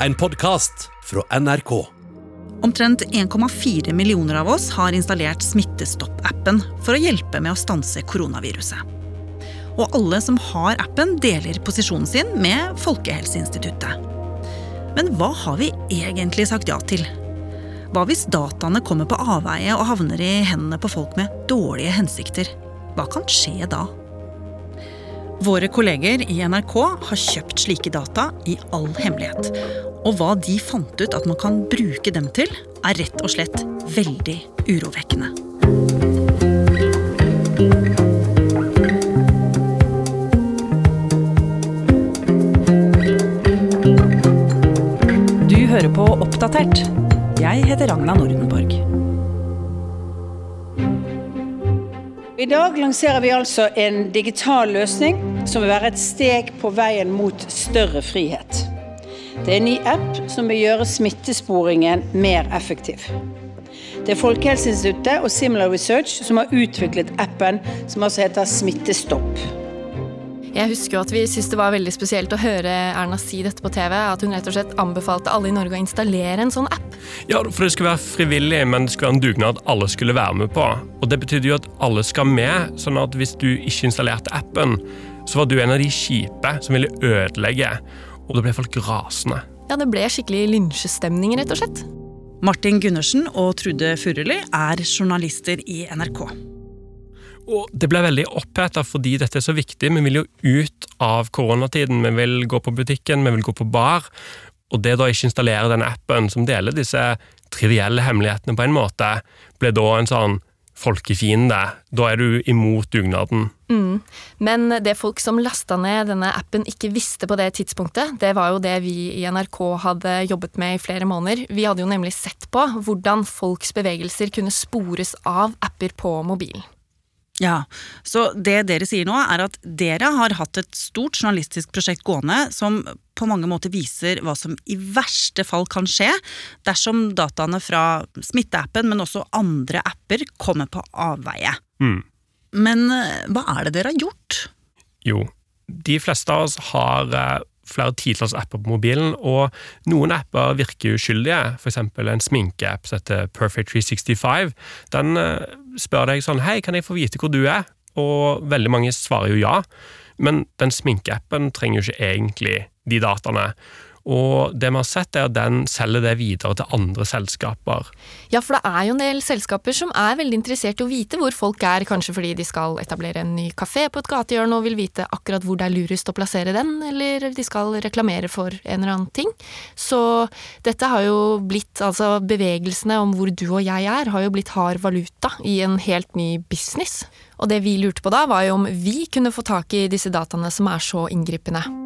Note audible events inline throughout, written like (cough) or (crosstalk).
en podkast fra NRK. Omtrent 1,4 millioner av oss har installert Smittestopp-appen for å hjelpe med å stanse koronaviruset. Og alle som har appen, deler posisjonen sin med Folkehelseinstituttet. Men hva har vi egentlig sagt ja til? Hva hvis dataene kommer på avveie og havner i hendene på folk med dårlige hensikter? Hva kan skje da? Våre kolleger i NRK har kjøpt slike data i all hemmelighet. Og hva de fant ut at man kan bruke dem til, er rett og slett veldig urovekkende. Du hører på Oppdatert. Jeg heter Ragna Nordenborg. I dag lanserer vi altså en digital løsning som vil være et steg på veien mot større frihet. Det er en ny app som vil gjøre smittesporingen mer effektiv. Det er Folkehelseinstituttet og Similar Research som har utviklet appen som altså heter Smittestopp. Jeg husker jo at vi syntes det var veldig spesielt å høre Erna si dette på TV, at hun rett og slett anbefalte alle i Norge å installere en sånn app. Ja, for det skulle være frivillig, men det skulle være en dugnad alle skulle være med på. Og Det betydde jo at alle skal med, sånn at hvis du ikke installerte appen, så var du en av de kjipe som ville ødelegge, og da ble folk rasende. Ja, det ble skikkelig lynsjestemning, rett og slett. Martin Gundersen og Trude Furuli er journalister i NRK. Og det ble veldig oppheta fordi dette er så viktig. Vi vil jo ut av koronatiden. Vi vil gå på butikken, vi vil gå på bar. Og det da ikke installere den appen som deler disse trivielle hemmelighetene på en måte, ble da en sånn folkefiende. Da er du imot dugnaden. Mm. Men det folk som lasta ned denne appen ikke visste på det tidspunktet, det var jo det vi i NRK hadde jobbet med i flere måneder. Vi hadde jo nemlig sett på hvordan folks bevegelser kunne spores av apper på mobilen. Ja, Så det dere sier nå, er at dere har hatt et stort journalistisk prosjekt gående som på mange måter viser hva som i verste fall kan skje dersom dataene fra smitteappen, men også andre apper, kommer på avveie. Mm. Men eh, hva er det dere har gjort? Jo, de fleste av oss har eh, flere titalls apper på mobilen, og noen apper virker uskyldige. F.eks. en sminkeapp som heter Perfect 365. Den eh, spør deg sånn Hei, kan jeg få vite hvor du er? Og veldig mange svarer jo ja. Men den sminkeappen trenger jo ikke egentlig de dataene. Og det vi har sett, er at den selger det videre til andre selskaper. Ja, for det er jo en del selskaper som er veldig interessert i å vite hvor folk er, kanskje fordi de skal etablere en ny kafé på et gatehjørne og vil vite akkurat hvor det er lurest å plassere den, eller de skal reklamere for en eller annen ting. Så dette har jo blitt, altså bevegelsene om hvor du og jeg er, har jo blitt hard valuta i en helt ny business. Og det vi lurte på da, var jo om vi kunne få tak i disse dataene som er så inngripende.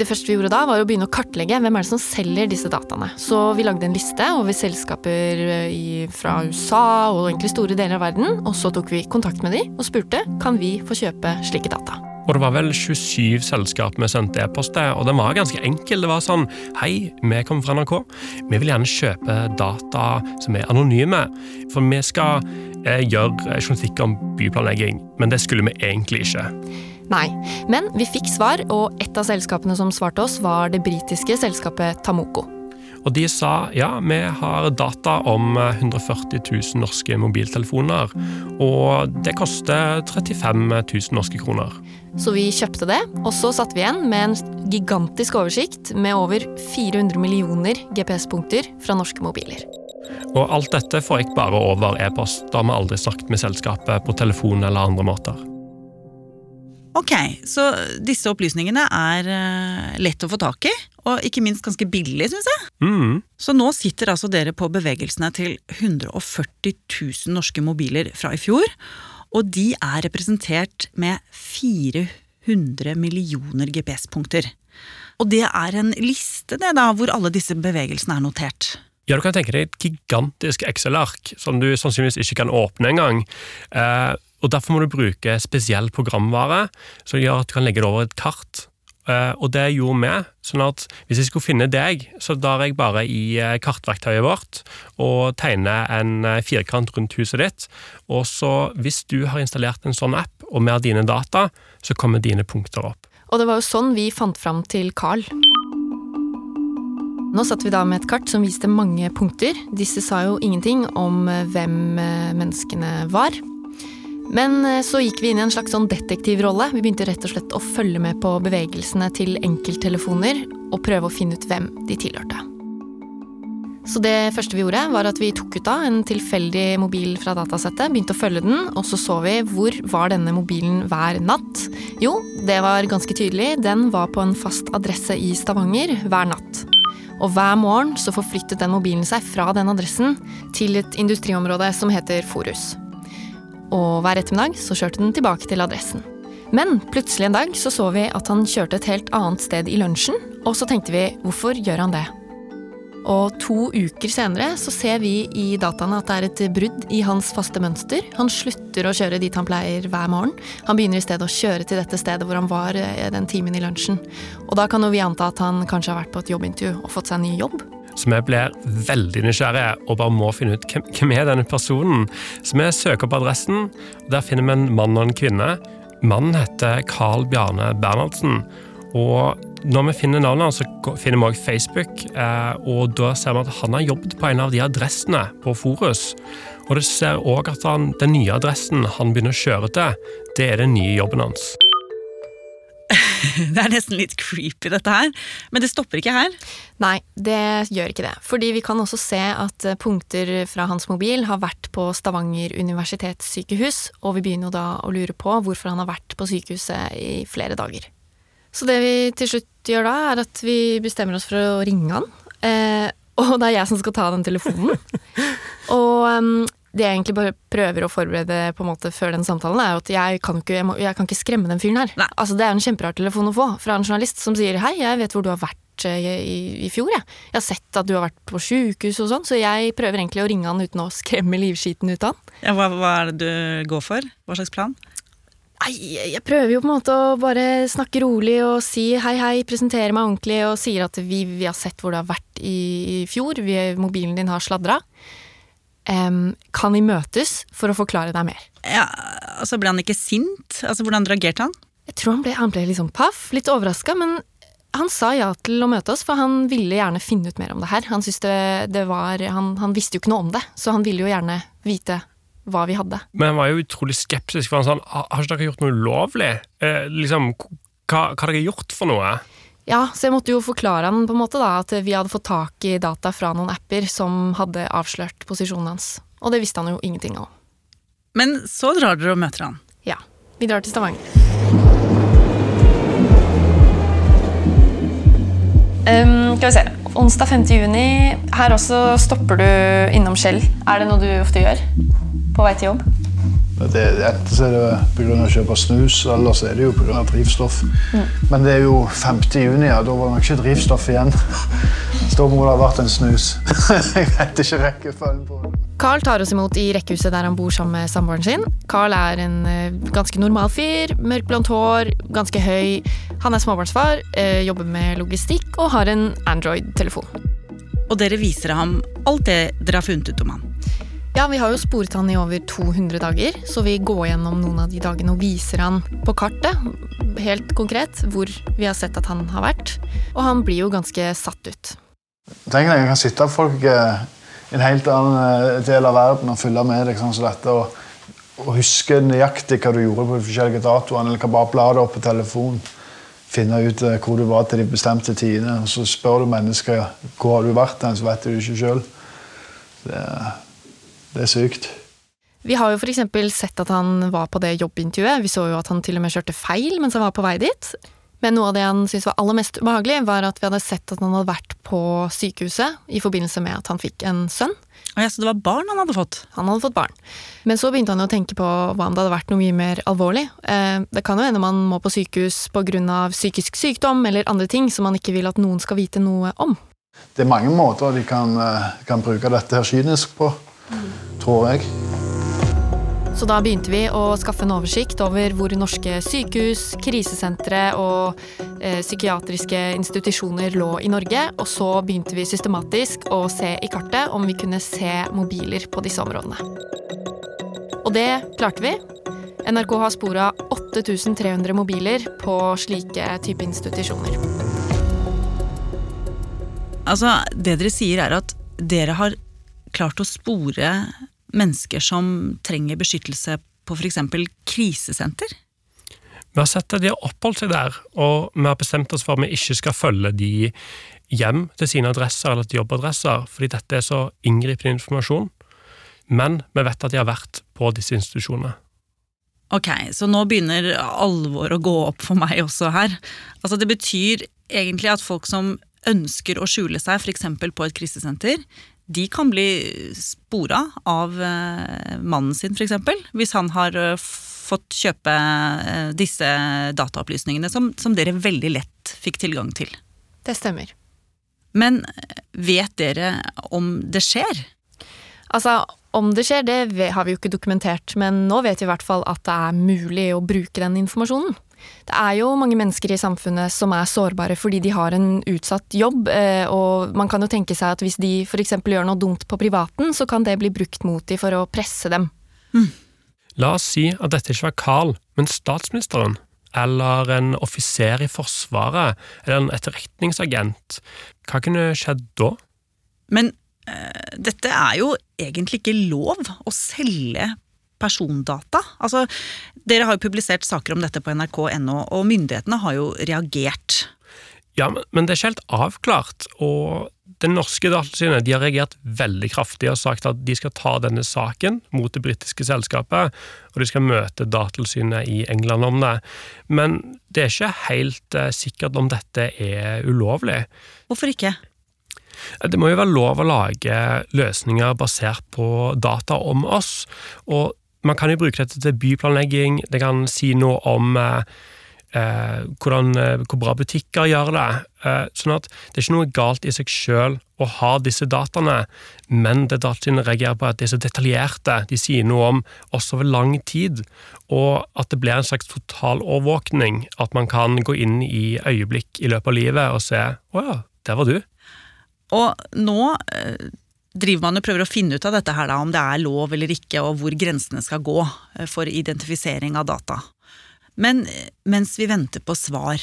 Det første vi gjorde da, var å begynne å kartlegge hvem er det som selger disse dataene. Så vi lagde en liste over selskaper eh, i, fra USA og egentlig store deler av verden. Og så tok vi kontakt med de og spurte kan vi få kjøpe slike data. Og det var vel 27 selskap vi sendte e-post til, og den var ganske enkel. Det var sånn Hei, vi kommer fra NRK. Vi vil gjerne kjøpe data som er anonyme. For vi skal eh, gjøre journalistikk om byplanlegging, men det skulle vi egentlig ikke. Nei, men vi fikk svar, og et av selskapene som svarte oss, var det britiske selskapet Tamoko. Og de sa ja, vi har data om 140 000 norske mobiltelefoner, og det koster 35 000 norske kroner. Så vi kjøpte det, og så satt vi igjen med en gigantisk oversikt med over 400 millioner GPS-punkter fra norske mobiler. Og alt dette får jeg bare over e-post. Da vi aldri snakket med selskapet på telefon eller andre måter. Ok, så disse opplysningene er uh, lett å få tak i, og ikke minst ganske billig, syns jeg. Mm. Så nå sitter altså dere på bevegelsene til 140 000 norske mobiler fra i fjor, og de er representert med 400 millioner GPS-punkter. Og det er en liste, det da, hvor alle disse bevegelsene er notert. Ja, du kan tenke deg et gigantisk Excel-ark som du sannsynligvis ikke kan åpne engang. Eh, og Derfor må du bruke spesiell programvare som gjør at du kan legge det over et kart. Uh, og det gjorde vi. sånn at Hvis jeg skulle finne deg, så drar jeg bare i uh, kartverktøyet vårt og tegner en uh, firkant rundt huset ditt. Og så, hvis du har installert en sånn app, og vi har dine data, så kommer dine punkter opp. Og det var jo sånn vi fant fram til Carl. Nå satt vi da med et kart som viste mange punkter. Disse sa jo ingenting om eh, hvem eh, menneskene var. Men eh, så gikk vi inn i en slags sånn detektivrolle. Vi begynte rett og slett å følge med på bevegelsene til enkelttelefoner og prøve å finne ut hvem de tilhørte. Så det første vi gjorde, var at vi tok ut av en tilfeldig mobil fra datasettet, begynte å følge den, og så så vi hvor var denne mobilen hver natt. Jo, det var ganske tydelig. Den var på en fast adresse i Stavanger hver natt. Og hver morgen så forflyttet den mobilen seg fra den adressen til et industriområde som heter Forus. Og hver ettermiddag så kjørte den tilbake til adressen. Men plutselig en dag så så vi at han kjørte et helt annet sted i lunsjen, og så tenkte vi hvorfor gjør han det? Og to uker senere så ser vi i dataene at det er et brudd i hans faste mønster. Han slutter å kjøre dit han pleier hver morgen. Han begynner i stedet å kjøre til dette stedet hvor han var eh, den timen i lunsjen. Og da kan jo vi anta at han kanskje har vært på et jobbintervju og fått seg en ny jobb. Så vi blir veldig nysgjerrige og bare må finne ut hvem er denne personen. Så vi søker på adressen. og Der finner vi en mann og en kvinne. Mannen heter Carl Bjarne Bernhardsen. Og når vi finner navnet hans, så finner vi også Facebook, eh, og da ser vi at han har jobbet på en av de adressene på Forus. Og det ser òg at han, den nye adressen han begynner å kjøre til, det er den nye jobben hans. (laughs) Det er nesten litt creepy, dette her. Men det stopper ikke her. Nei, det gjør ikke det. Fordi vi kan også se at eh, punkter fra hans mobil har vært på Stavanger universitetssykehus, og vi begynner da å lure på hvorfor han har vært på sykehuset i flere dager. Så det vi til slutt gjør da, er at vi bestemmer oss for å ringe han. Eh, og det er jeg som skal ta den telefonen. (laughs) og um, det jeg egentlig bare prøver å forberede på en måte før den samtalen, er jo at jeg kan ikke, jeg må, jeg kan ikke skremme den fyren her. Altså, det er en kjemperar telefon å få fra en journalist som sier 'hei, jeg vet hvor du har vært eh, i, i, i fjor', jeg. Jeg har sett at du har vært på sjukehus og sånn, så jeg prøver egentlig å ringe han uten å skremme livskiten ut av han. Ja, hva, hva er det du går for? Hva slags plan? Nei, jeg prøver jo på en måte å bare snakke rolig og si hei, hei, presentere meg ordentlig og sier at vi, vi har sett hvor du har vært i, i fjor, vi, mobilen din har sladra. Um, kan vi møtes for å forklare deg mer? Ja, altså Ble han ikke sint? Altså Hvordan reagerte han? Jeg tror han ble, han ble liksom paff, litt overraska, men han sa ja til å møte oss, for han ville gjerne finne ut mer om det her. Han, det, det var, han, han visste jo ikke noe om det, så han ville jo gjerne vite hva vi hadde. Men han var jo utrolig skeptisk, for han sa har ikke dere gjort noe ulovlig? Eh, liksom, hva, hva har dere gjort for noe? Ja, så jeg måtte jo forklare han på en måte da, at vi hadde fått tak i data fra noen apper som hadde avslørt posisjonen hans. Og det visste han jo ingenting om. Men så drar dere og møter han? Ja. Vi drar til Stavanger. Um, skal vi se. Onsdag 5. juni. Her også stopper du innom Skjell. Er det noe du ofte gjør? på vei til jobb? Det, enten så er det pga. å kjøpe snus, eller så er det jo pga. drivstoff. Mm. Men det er jo 5. juni, ja, da var det nok ikke drivstoff igjen. Så da må det ha vært en snus. (laughs) Jeg vet ikke rekkefølgen på det. Carl tar oss imot i rekkehuset der han bor sammen med samboeren sin. Carl er en uh, ganske normal fyr. Mørkblondt hår, ganske høy. Han er småbarnsfar, uh, jobber med logistikk og har en Android-telefon. Og dere viser ham alt det dere har funnet ut om han. Ja, vi har jo sporet han i over 200 dager, så vi går gjennom noen av de dagene og viser han på kartet, helt konkret, hvor vi har sett at han har vært. Og han blir jo ganske satt ut. Tenk deg, Jeg kan sitte folk eh, i en helt annen eh, del av verden og følge med deg sånn som dette. Og, og, huske nøyaktig hva du gjorde på de forskjellige datoene, eller kan bare bla det opp på telefonen. Finne ut eh, hvor du var til de bestemte tidene. og Så spør du mennesker hvor har du vært, så vet du ikke sjøl. Det er sykt. Vi har jo f.eks. sett at han var på det jobbintervjuet. Vi så jo at han til og med kjørte feil mens han var på vei dit. Men noe av det han syntes var aller mest ubehagelig, var at vi hadde sett at han hadde vært på sykehuset i forbindelse med at han fikk en sønn. ja, Så det var barn han hadde fått? Han hadde fått barn. Men så begynte han å tenke på hva om det hadde vært noe mye mer alvorlig. Eh, det kan jo hende man må på sykehus pga. psykisk sykdom eller andre ting som man ikke vil at noen skal vite noe om. Det er mange måter de kan, eh, kan bruke dette her kynisk på tror jeg. Så da begynte vi å skaffe en oversikt over hvor norske sykehus, krisesentre og eh, psykiatriske institusjoner lå i Norge. Og så begynte vi systematisk å se i kartet om vi kunne se mobiler på disse områdene. Og det klarte vi. NRK har spora 8300 mobiler på slike type institusjoner. Altså, det dere sier er at dere har klart å spore mennesker som trenger beskyttelse på f.eks. krisesenter? Vi har sett at de har oppholdt seg der, og vi har bestemt oss for at vi ikke skal følge de hjem til sine adresser eller til jobbadresser, fordi dette er så inngripende informasjon. Men vi vet at de har vært på disse institusjonene. Ok, så nå begynner alvoret å gå opp for meg også her. Altså Det betyr egentlig at folk som ønsker å skjule seg, f.eks. på et krisesenter, de kan bli spora av eh, mannen sin, f.eks. Hvis han har eh, fått kjøpe eh, disse dataopplysningene som, som dere veldig lett fikk tilgang til. Det stemmer. Men vet dere om det skjer? Altså, om det skjer, det har vi jo ikke dokumentert, men nå vet vi i hvert fall at det er mulig å bruke den informasjonen. Det er jo mange mennesker i samfunnet som er sårbare fordi de har en utsatt jobb, eh, og man kan jo tenke seg at hvis de f.eks. gjør noe dumt på privaten, så kan det bli brukt mot dem for å presse dem. Mm. La oss si at dette ikke var Carl, men statsministeren. Eller en offiser i Forsvaret, eller en etterretningsagent. Hva kunne skjedd da? Men øh, dette er jo egentlig ikke lov å selge persondata. Altså, dere har jo publisert saker om dette på nrk.no, og myndighetene har jo reagert. Ja, men det er ikke helt avklart. og det norske datatilsynet har reagert veldig kraftig og sagt at de skal ta denne saken mot det britiske selskapet, og de skal møte datatilsynet i England om det. Men det er ikke helt uh, sikkert om dette er ulovlig. Hvorfor ikke? Det må jo være lov å lage løsninger basert på data om oss, og man kan jo bruke dette til byplanlegging, det kan si noe om eh, eh, hvordan, eh, hvor bra butikker gjør det. Eh, sånn at det er ikke noe galt i seg sjøl å ha disse dataene, men det Datatilsynet reagerer på, at de er så detaljerte. De sier noe om oss over lang tid, og at det blir en slags totalovervåkning. At man kan gå inn i øyeblikk i løpet av livet og se 'Å ja, der var du'. Og nå eh, driver man og prøver å finne ut av dette her da, om det er lov eller ikke, og hvor grensene skal gå eh, for identifisering av data. Men eh, mens vi venter på svar,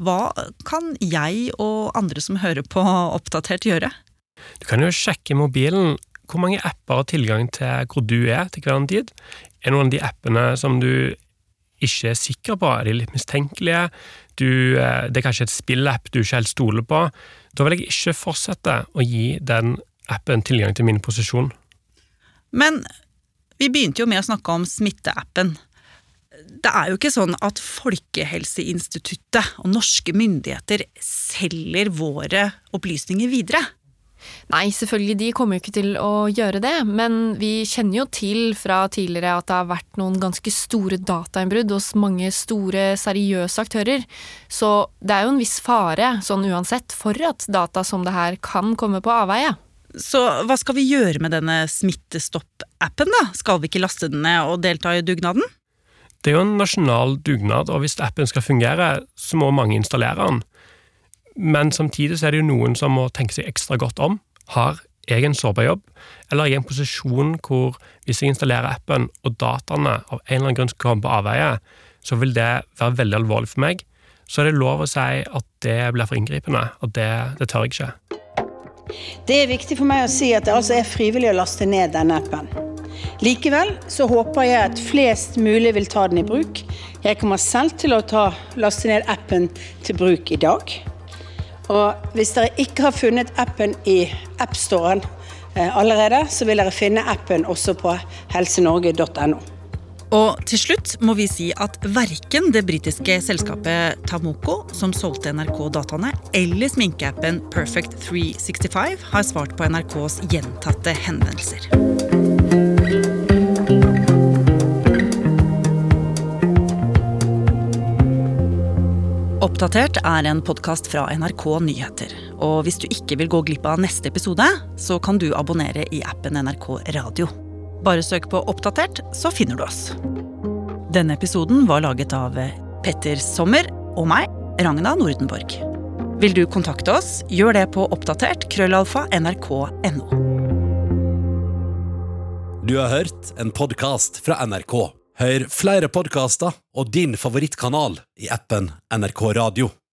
hva kan jeg og andre som hører på (laughs) Oppdatert gjøre? Du kan jo sjekke i mobilen hvor mange apper har tilgang til hvor du er til hver tid. Er noen av de appene som du ikke er sikker på, er de litt mistenkelige? Du, eh, det er kanskje et spillapp du ikke helt stoler på. Da vil jeg ikke fortsette å gi den appen tilgang til min posisjon. Men vi begynte jo med å snakke om smitteappen. Det er jo ikke sånn at Folkehelseinstituttet og norske myndigheter selger våre opplysninger videre. Nei, selvfølgelig, de kommer jo ikke til å gjøre det, men vi kjenner jo til fra tidligere at det har vært noen ganske store datainnbrudd hos mange store, seriøse aktører, så det er jo en viss fare, sånn uansett, for at data som det her kan komme på avveie. Så hva skal vi gjøre med denne Smittestopp-appen, da? Skal vi ikke laste den ned og delta i dugnaden? Det er jo en nasjonal dugnad, og hvis appen skal fungere, så må mange installere den. Men samtidig så er det jo noen som må tenke seg ekstra godt om. Har jeg en sårbar jobb, eller er jeg i en posisjon hvor hvis jeg installerer appen, og dataene av en eller annen grunn skal komme på avveie, så vil det være veldig alvorlig for meg. Så er det lov å si at det blir for inngripende, og det, det tør jeg ikke. Det er viktig for meg å si at det altså er frivillig å laste ned denne appen. Likevel så håper jeg at flest mulig vil ta den i bruk. Jeg kommer selv til å ta, laste ned appen til bruk i dag. Og hvis dere ikke har funnet appen i appstoren eh, allerede, så vil dere finne appen også på helsenorge.no. Og til slutt må vi si at verken det britiske selskapet Tamoko, som solgte NRK dataene, eller sminkeappen Perfect 365 har svart på NRKs gjentatte henvendelser. Oppdatert er en podkast fra NRK Nyheter. Og hvis du ikke vil gå glipp av neste episode, så kan du abonnere i appen NRK Radio. Bare søk på Oppdatert, så finner du oss. Denne episoden var laget av Petter Sommer og meg, Ragna Nordenborg. Vil du kontakte oss, gjør det på oppdatert krøllalfa nrk.no. Du har hørt en podkast fra NRK. Hør flere podkaster og din favorittkanal i appen NRK Radio.